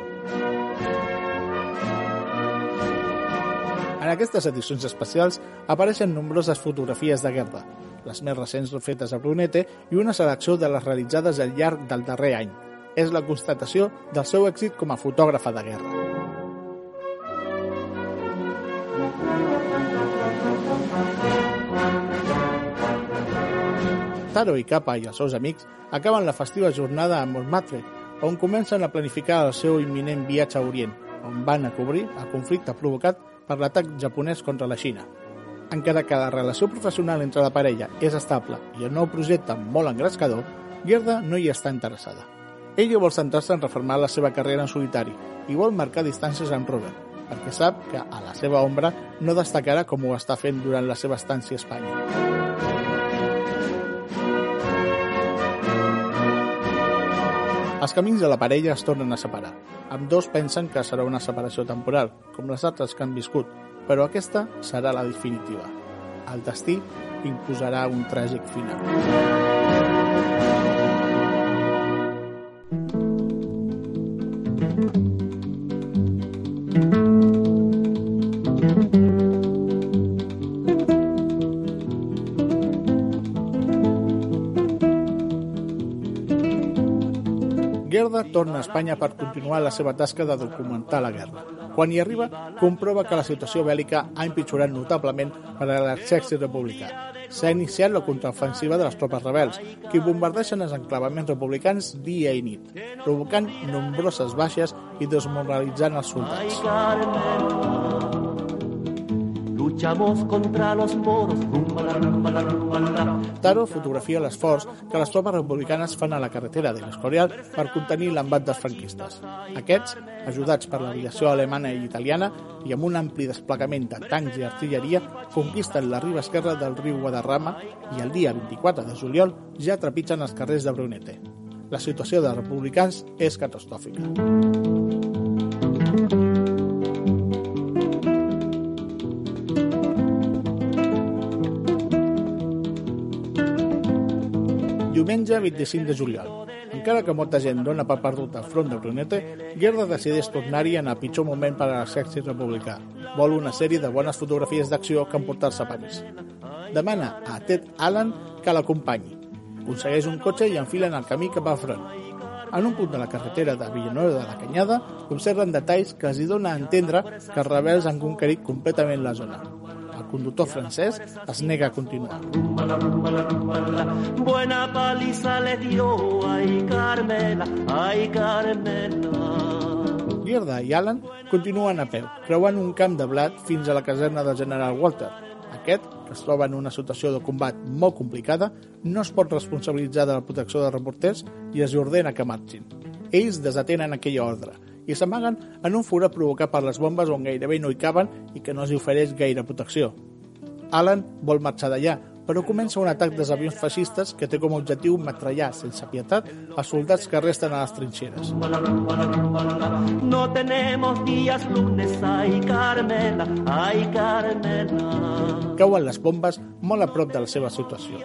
En aquestes edicions especials apareixen nombroses fotografies de Gerda, les més recents fetes a Brunete i una selecció de les realitzades al llarg del darrer any, és la constatació del seu èxit com a fotògrafa de guerra. Taro i Capa i els seus amics acaben la festiva jornada a Montmartre, on comencen a planificar el seu imminent viatge a Orient, on van a cobrir el conflicte provocat per l'atac japonès contra la Xina. Encara que la relació professional entre la parella és estable i el nou projecte molt engrescador, Gerda no hi està interessada. Ella vol centrar-se en reformar la seva carrera en solitari i vol marcar distàncies amb Robert, perquè sap que a la seva ombra no destacarà com ho està fent durant la seva estància a Espanya. Els camins de la parella es tornen a separar. Amb dos pensen que serà una separació temporal, com les altres que han viscut, però aquesta serà la definitiva. El destí imposarà un tràgic final. Gerda torna a Espanya per continuar la seva tasca de documentar la guerra. Quan hi arriba, comprova que la situació bèl·lica ha empitjorat notablement per a l'exèrcit republicà. S'ha iniciat la contraofensiva de les tropes rebels, que bombardeixen els enclavaments republicans dia i nit, provocant nombroses baixes i desmoralitzant els soldats. Luchamos contra los moros. Taro fotografia l'esforç que les tropes republicanes fan a la carretera de l'Escorial per contenir l'embat dels franquistes. Aquests, ajudats per l'aviació alemana i italiana i amb un ampli desplegament de tancs i artilleria, conquisten la riba esquerra del riu Guadarrama i el dia 24 de juliol ja trepitgen els carrers de Brunete. La situació dels republicans és catastròfica. Diumenge 25 de juliol. Encara que molta gent dona per perdut el front de Brunete, Gerda decideix tornar-hi en el pitjor moment per a l'exèrcit republicà. Vol una sèrie de bones fotografies d'acció que emportar-se a París. Demana a Ted Allen que l'acompanyi. Aconsegueix un cotxe i enfilen el camí cap al front. En un punt de la carretera de Villanueva de la Canyada, observen detalls que els hi dona a entendre que els rebels han conquerit completament la zona. Conductor francès es nega a continuar. Buena paliza le dio. Ay, Carmela, ay, Carmela. Gerda i Alan continuen a peu, creuant un camp de blat fins a la caserna del general Walter. Aquest, que es troba en una situació de combat molt complicada, no es pot responsabilitzar de la protecció dels reporters i es ordena que marxin. Ells desatenen aquella ordre i s'amaguen en un forat provocat per les bombes on gairebé no hi caben i que no els ofereix gaire protecció. Alan vol marxar d'allà, però comença un atac dels avions feixistes que té com a objectiu metrallar sense pietat els soldats que resten a les trinxeres. No tenemos días lunes, ay Carmela, ay Carmela. Cauen les bombes molt a prop de la seva situació.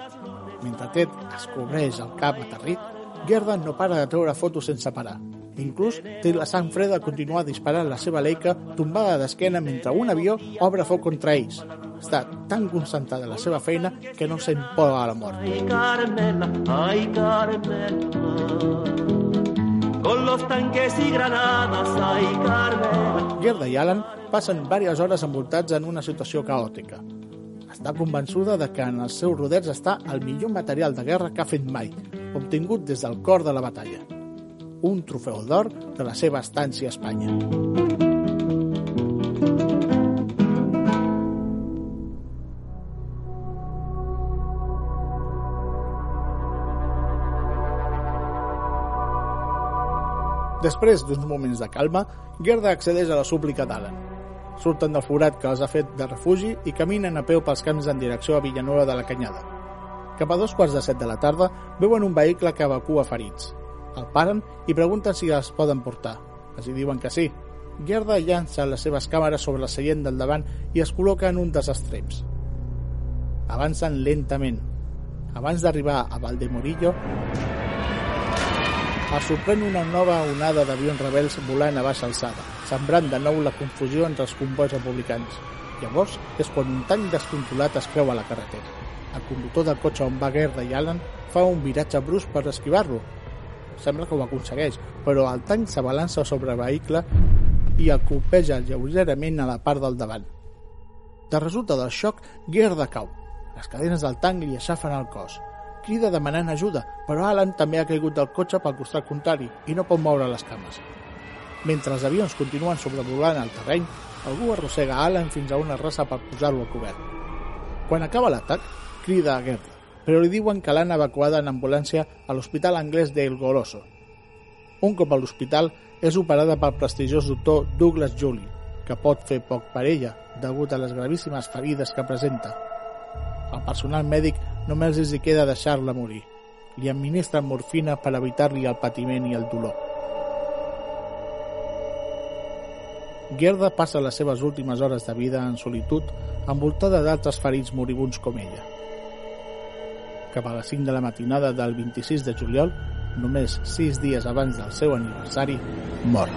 Mentre Ted es cobreix el cap aterrit, Gerda no para de treure fotos sense parar. Inclús té la sang freda a continuar disparant la seva leica tombada d'esquena mentre un avió obre foc contra ells. Està tan concentrada en la seva feina que no sent por a la mort. Ay Carmela, ay Carmela. Con los tanques y granadas, ay Carmela. Gerda i Alan passen diverses hores envoltats en una situació caòtica. Està convençuda de que en els seus rodets està el millor material de guerra que ha fet mai, obtingut des del cor de la batalla. Un trofeu d'or de la seva estància a Espanya. Després d'uns moments de calma, Gerda accedeix a la súplica d'Alan. Surten del forat que els ha fet de refugi i caminen a peu pels camps en direcció a Villanueva de la Canyada. Cap a dos quarts de set de la tarda veuen un vehicle que evacua ferits. El paren i pregunten si els poden portar. Els diuen que sí. Gerda llança les seves càmeres sobre el seient del davant i es col·loca en un dels extrems. Avancen lentament. Abans d'arribar a Valdemorillo, es sorprèn una nova onada d'avions rebels volant a baixa alçada, sembrant de nou la confusió entre els convois republicans. Llavors és quan un tanc descontrolat es creua la carretera. El conductor del cotxe on va Gerda i Alan fa un viratge brusc per esquivar-lo. Sembla que ho aconsegueix, però el tanc s'abalança sobre el vehicle i el colpeja lleugerament a la part del davant. De resulta del xoc, Gerda cau. Les cadenes del tanc li aixafen el cos. Crida demanant ajuda, però Alan també ha caigut del cotxe pel costat contrari i no pot moure les cames. Mentre els avions continuen sobrevolant el terreny, algú arrossega Alan fins a una raça per posar-lo a cobert. Quan acaba l'atac, crida a Gerda, però li diuen que l'han evacuada en ambulància a l'hospital anglès d'El Goloso. Un cop a l'hospital, és operada pel prestigiós doctor Douglas Julie, que pot fer poc per ella, degut a les gravíssimes ferides que presenta. Al personal mèdic només els hi queda deixar-la morir. Li administren morfina per evitar-li el patiment i el dolor. Gerda passa les seves últimes hores de vida en solitud envoltada d'altres ferits moribunds com ella. Cap a les 5 de la matinada del 26 de juliol, només 6 dies abans del seu aniversari, mor.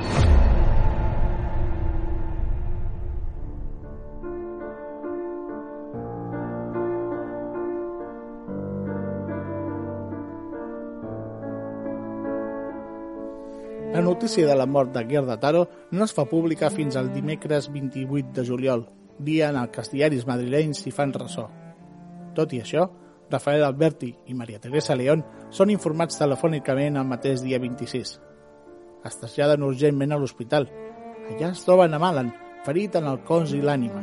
La notícia de la mort de Gerda Taro no es fa pública fins al dimecres 28 de juliol, dia en el que els diaris madrilenys s'hi fan ressò. Tot i això, Rafael Alberti i Maria Teresa León són informats telefònicament el mateix dia 26. Es traslladen urgentment a l'hospital. Allà es troben amb Alan, ferit en el cos i l'ànima.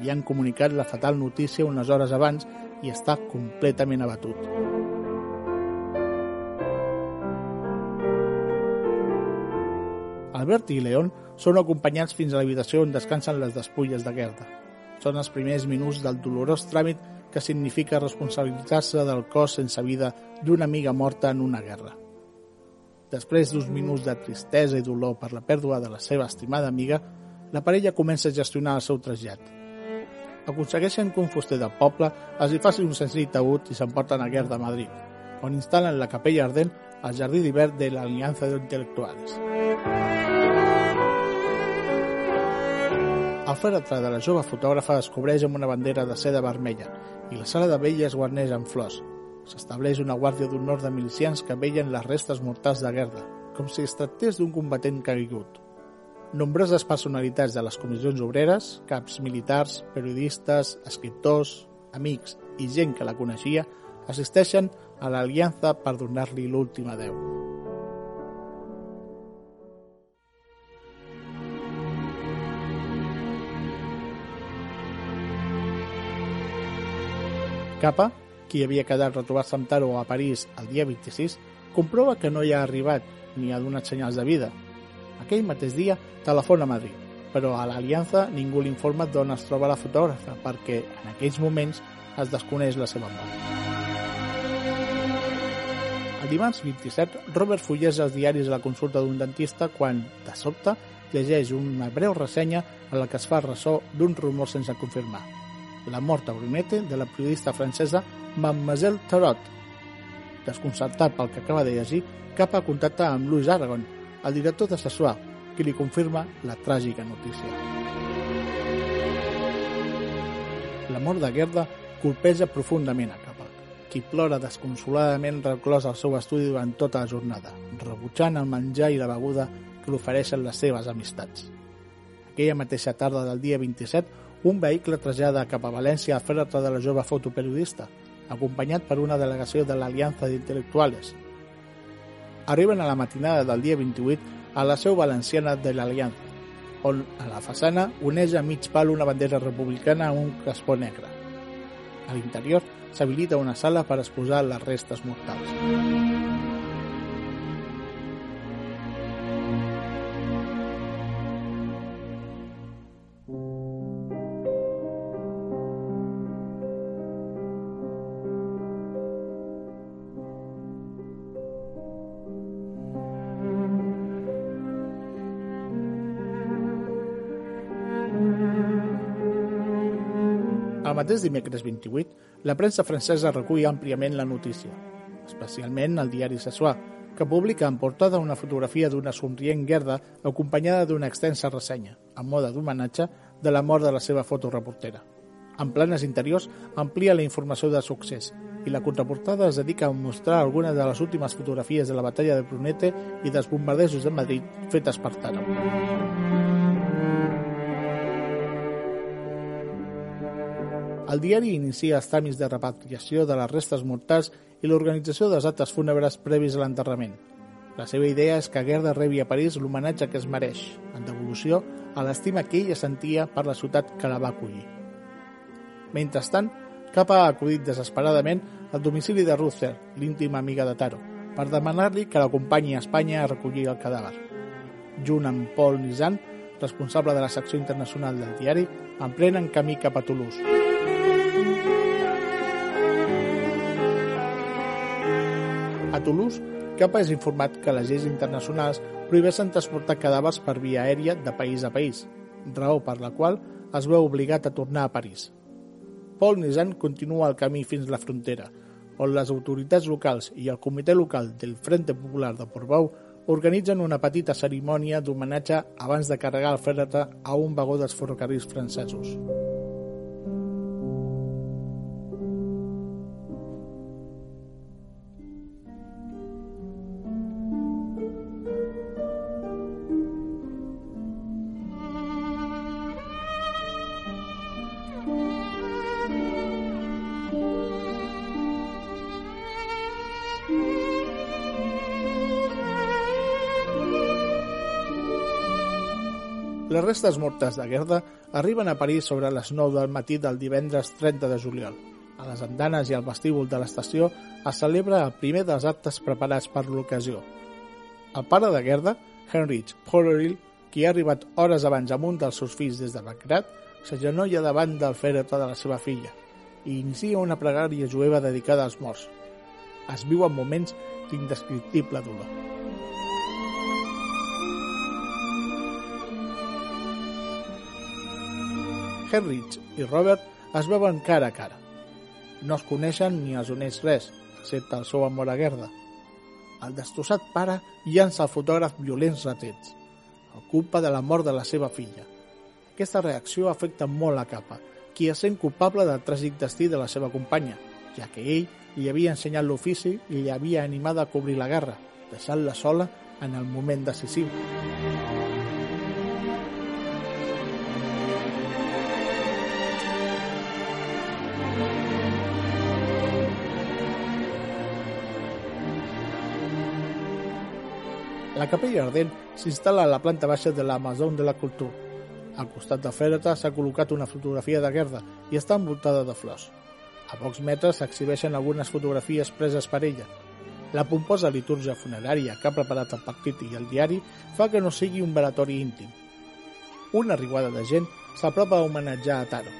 Li han comunicat la fatal notícia unes hores abans i està completament abatut. Albert i León són acompanyats fins a l'habitació on descansen les despulles de Gerda. Són els primers minuts del dolorós tràmit que significa responsabilitzar-se del cos sense vida d'una amiga morta en una guerra. Després d'uns minuts de tristesa i dolor per la pèrdua de la seva estimada amiga, la parella comença a gestionar el seu trasllat. Aconsegueixen que un fuster del poble els hi faci un senzill taüt i s'emporten a Gerda a Madrid, on instal·len la capella ardent al jardí d'hivern de l'Aliança d'Intel·lectuals. El fèretre de la jove fotògrafa es cobreix amb una bandera de seda vermella i la sala de vella es guarneix amb flors. S'estableix una guàrdia d'honor de milicians que veien les restes mortals de Gerda, com si es tractés d'un combatent caigut. Nombroses personalitats de les comissions obreres, caps militars, periodistes, escriptors, amics i gent que la coneixia assisteixen a l'aliança per donar-li l'últim adeu. Capa, qui havia quedat retrobar-se amb Taro a París el dia 26, comprova que no hi ha arribat ni ha donat senyals de vida. Aquell mateix dia telefona a Madrid, però a l'Aliança ningú l'informa d'on es troba la fotògrafa perquè en aquells moments es desconeix la seva mort. El dimarts 27, Robert fulleja els diaris a la consulta d'un dentista quan, de sobte, llegeix una breu ressenya en la que es fa ressò d'un rumor sense confirmar. La mort a Brunete de la periodista francesa Mademoiselle Tarot. Desconcertat pel que acaba de llegir, cap a contactar amb Louis Aragon, el director de Sassuà, qui li confirma la tràgica notícia. La mort de Gerda colpeja profundament a Capa, qui plora desconsoladament reclòs al seu estudi durant tota la jornada, rebutjant el menjar i la beguda que l'ofereixen les seves amistats. Aquella mateixa tarda del dia 27, un vehicle trasllada cap a València a fer-te de la jove fotoperiodista, acompanyat per una delegació de l'Aliança d'Intel·lectuales. Arriben a la matinada del dia 28 a la seu valenciana de l'Aliança, on a la façana uneix a mig pal una bandera republicana amb un crespó negre. A l'interior s'habilita una sala per exposar les restes mortals. Mateix dimecres 28, la premsa francesa recull àmpliament la notícia, especialment el diari Sassuà, que publica en portada una fotografia d'una somrient Gerda acompanyada d'una extensa ressenya, en moda d'homenatge, de la mort de la seva fotoreportera. En planes interiors amplia la informació de succés i la contraportada es dedica a mostrar algunes de les últimes fotografies de la batalla de Brunete i dels bombardejos de Madrid fetes per Tàrau. El diari inicia els tràmits de repatriació de les restes mortals i l'organització dels actes fúnebres previs a l'enterrament. La seva idea és que Gerda rebi a París l'homenatge que es mereix, en devolució a l'estima que ella sentia per la ciutat que la va acollir. Mentrestant, Cap ha acudit desesperadament al domicili de Ruther, l'íntima amiga de Taro, per demanar-li que l'acompanyi a Espanya a recollir el cadàver. Junt amb Paul Nizan, responsable de la secció internacional del diari, emprenen camí cap a Toulouse. Toulouse, Capa és informat que les lleis internacionals prohibeixen transportar cadàvers per via aèria de país a país, raó per la qual es veu obligat a tornar a París. Paul Nizan continua el camí fins a la frontera, on les autoritats locals i el comitè local del Frente Popular de Portbou organitzen una petita cerimònia d'homenatge abans de carregar el fèretre a un vagó dels ferrocarrils francesos. Restes mortes de Gerda arriben a París sobre les 9 del matí del divendres 30 de juliol. A les andanes i al vestíbul de l'estació es celebra el primer dels actes preparats per l'ocasió. El pare de Gerda, Heinrich Porril, qui ha arribat hores abans amb un dels seus fills des de Bagdad, s'agenolla davant del fèretre de la seva filla i inicia una pregària jueva dedicada als morts. Es viuen moments d'indescriptible dolor. Heinrich i Robert es veuen cara a cara. No es coneixen ni els uneix res, excepte el seu amor a Gerda. El destrossat pare llança al fotògraf violents retrets. El culpa de la mort de la seva filla. Aquesta reacció afecta molt a Capa, qui es sent culpable del tràgic destí de la seva companya, ja que ell li havia ensenyat l'ofici i li havia animada a cobrir la guerra, deixant-la sola en el moment decisiu. La capella ardent s'instal·la a la planta baixa de la Maison de la Culture. Al costat del fèretre s'ha col·locat una fotografia de Gerda i està envoltada de flors. A pocs metres s'exhibeixen algunes fotografies preses per ella. La pomposa litúrgia funerària que ha preparat el partit i el diari fa que no sigui un velatori íntim. Una riuada de gent s'apropa a homenatjar a Taro.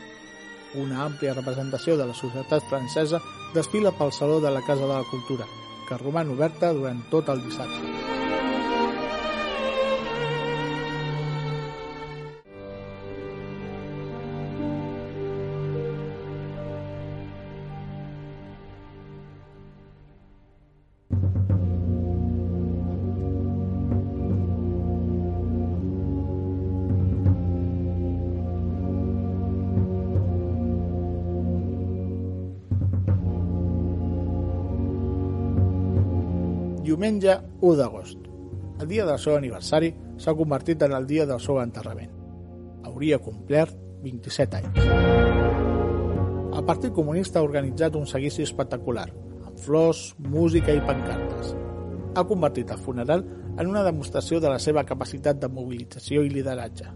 una àmplia representació de la societat francesa desfila pel Saló de la Casa de la Cultura, que roman oberta durant tot el dissabte. Diumenge 1 d'agost. El dia del seu aniversari s'ha convertit en el dia del seu enterrament. Hauria complert 27 anys. El Partit Comunista ha organitzat un seguici espectacular, amb flors, música i pancartes. Ha convertit el funeral en una demostració de la seva capacitat de mobilització i lideratge.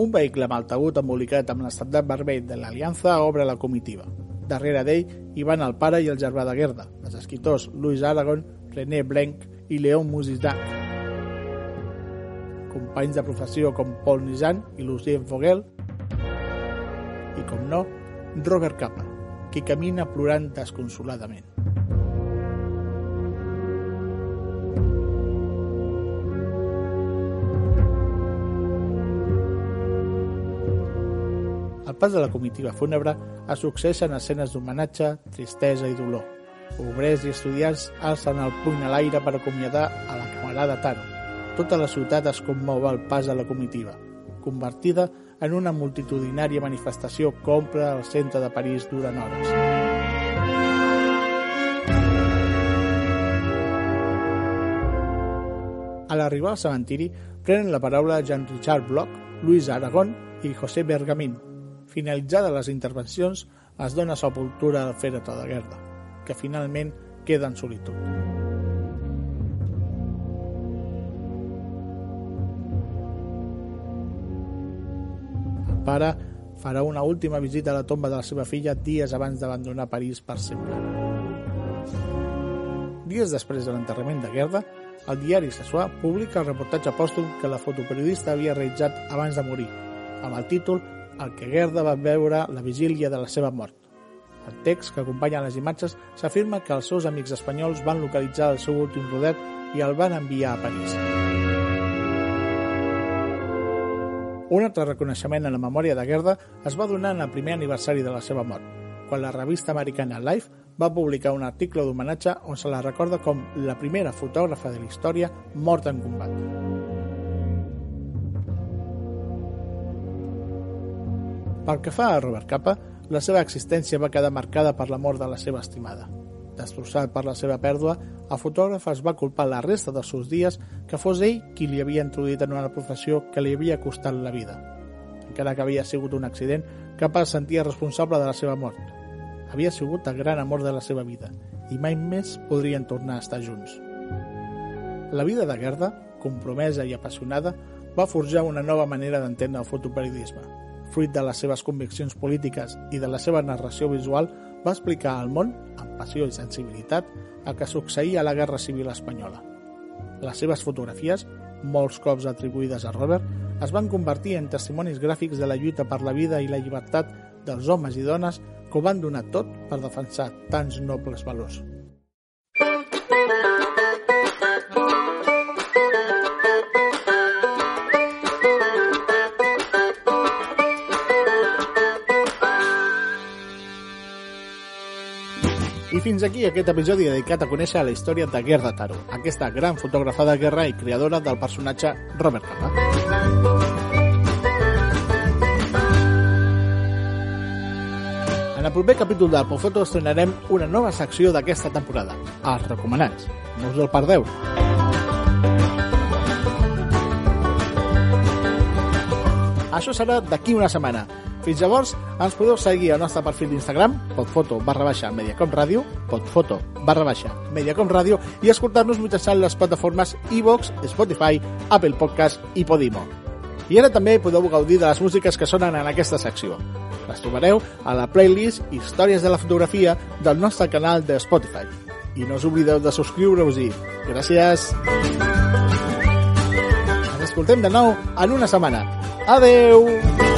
Un vehicle amb el taüt embolicat amb l'estandard vermell de l'Aliança obre la comitiva. Darrere d'ell hi van el pare i el germà de Gerda, els escriptors Louis Aragon, René Blanc i Léon Musidac. Companys de professió com Paul Nizan i Lucien Vogel i, com no, Robert Capa, qui camina plorant desconsoladament. Al pas de la comitiva fúnebre es succeeixen escenes d'homenatge, tristesa i dolor. Obrers i estudiants alcen el puny a l'aire per acomiadar a la camarada Taro. Tota la ciutat es commou al pas de la comitiva, convertida en una multitudinària manifestació que omple el centre de París durant hores. A l'arribar al cementiri prenen la paraula Jean-Richard Bloch, Louis Aragon i José Bergamín. Finalitzades les intervencions, es dona sepultura al fèretre de Gerda, que finalment queda en solitud. El pare farà una última visita a la tomba de la seva filla dies abans d'abandonar París per sempre. Dies després de l'enterrament de Gerda, el diari Sassuà publica el reportatge pòstum que la fotoperiodista havia realitzat abans de morir, amb el títol El que Gerda va veure la vigília de la seva mort. El text que acompanya les imatges s'afirma que els seus amics espanyols van localitzar el seu últim rodet i el van enviar a París. Un altre reconeixement a la memòria de Gerda es va donar en el primer aniversari de la seva mort, quan la revista americana Life va publicar un article d'homenatge on se la recorda com la primera fotògrafa de la història morta en combat. Pel que fa a Robert Capa, la seva existència va quedar marcada per la mort de la seva estimada. Destrossat per la seva pèrdua, el fotògraf es va culpar la resta dels seus dies que fos ell qui li havia introduït en una professió que li havia costat la vida. Encara que havia sigut un accident, Capa es sentia responsable de la seva mort. Havia sigut el gran amor de la seva vida i mai més podrien tornar a estar junts. La vida de Gerda, compromesa i apassionada, va forjar una nova manera d'entendre el fotoperiodisme. Fruit de les seves conviccions polítiques i de la seva narració visual, va explicar al món, amb passió i sensibilitat, el que succeïa a la Guerra Civil Espanyola. Les seves fotografies, molts cops atribuïdes a Robert, es van convertir en testimonis gràfics de la lluita per la vida i la llibertat dels homes i dones que ho van donar tot per defensar tants nobles valors. Fins aquí aquest episodi dedicat a conèixer la història de Gerda Taro, aquesta gran fotògrafa de guerra i creadora del personatge Robert Capa. En el proper capítol de Pofoto estrenarem una nova secció d'aquesta temporada, els recomanats. No us el perdeu. Això serà d'aquí una setmana. Fins llavors, ens podeu seguir al nostre perfil d'Instagram, podfoto barra baixa Mediacom Ràdio, podfoto barra baixa Mediacom Ràdio i escoltar-nos mitjançant les plataformes iVox, Spotify, Apple Podcast i Podimo. I ara també podeu gaudir de les músiques que sonen en aquesta secció. Les trobareu a la playlist Històries de la fotografia del nostre canal de Spotify. I no us oblideu de subscriure-us-hi. Gràcies! Ens escoltem de nou en una setmana. Adeu!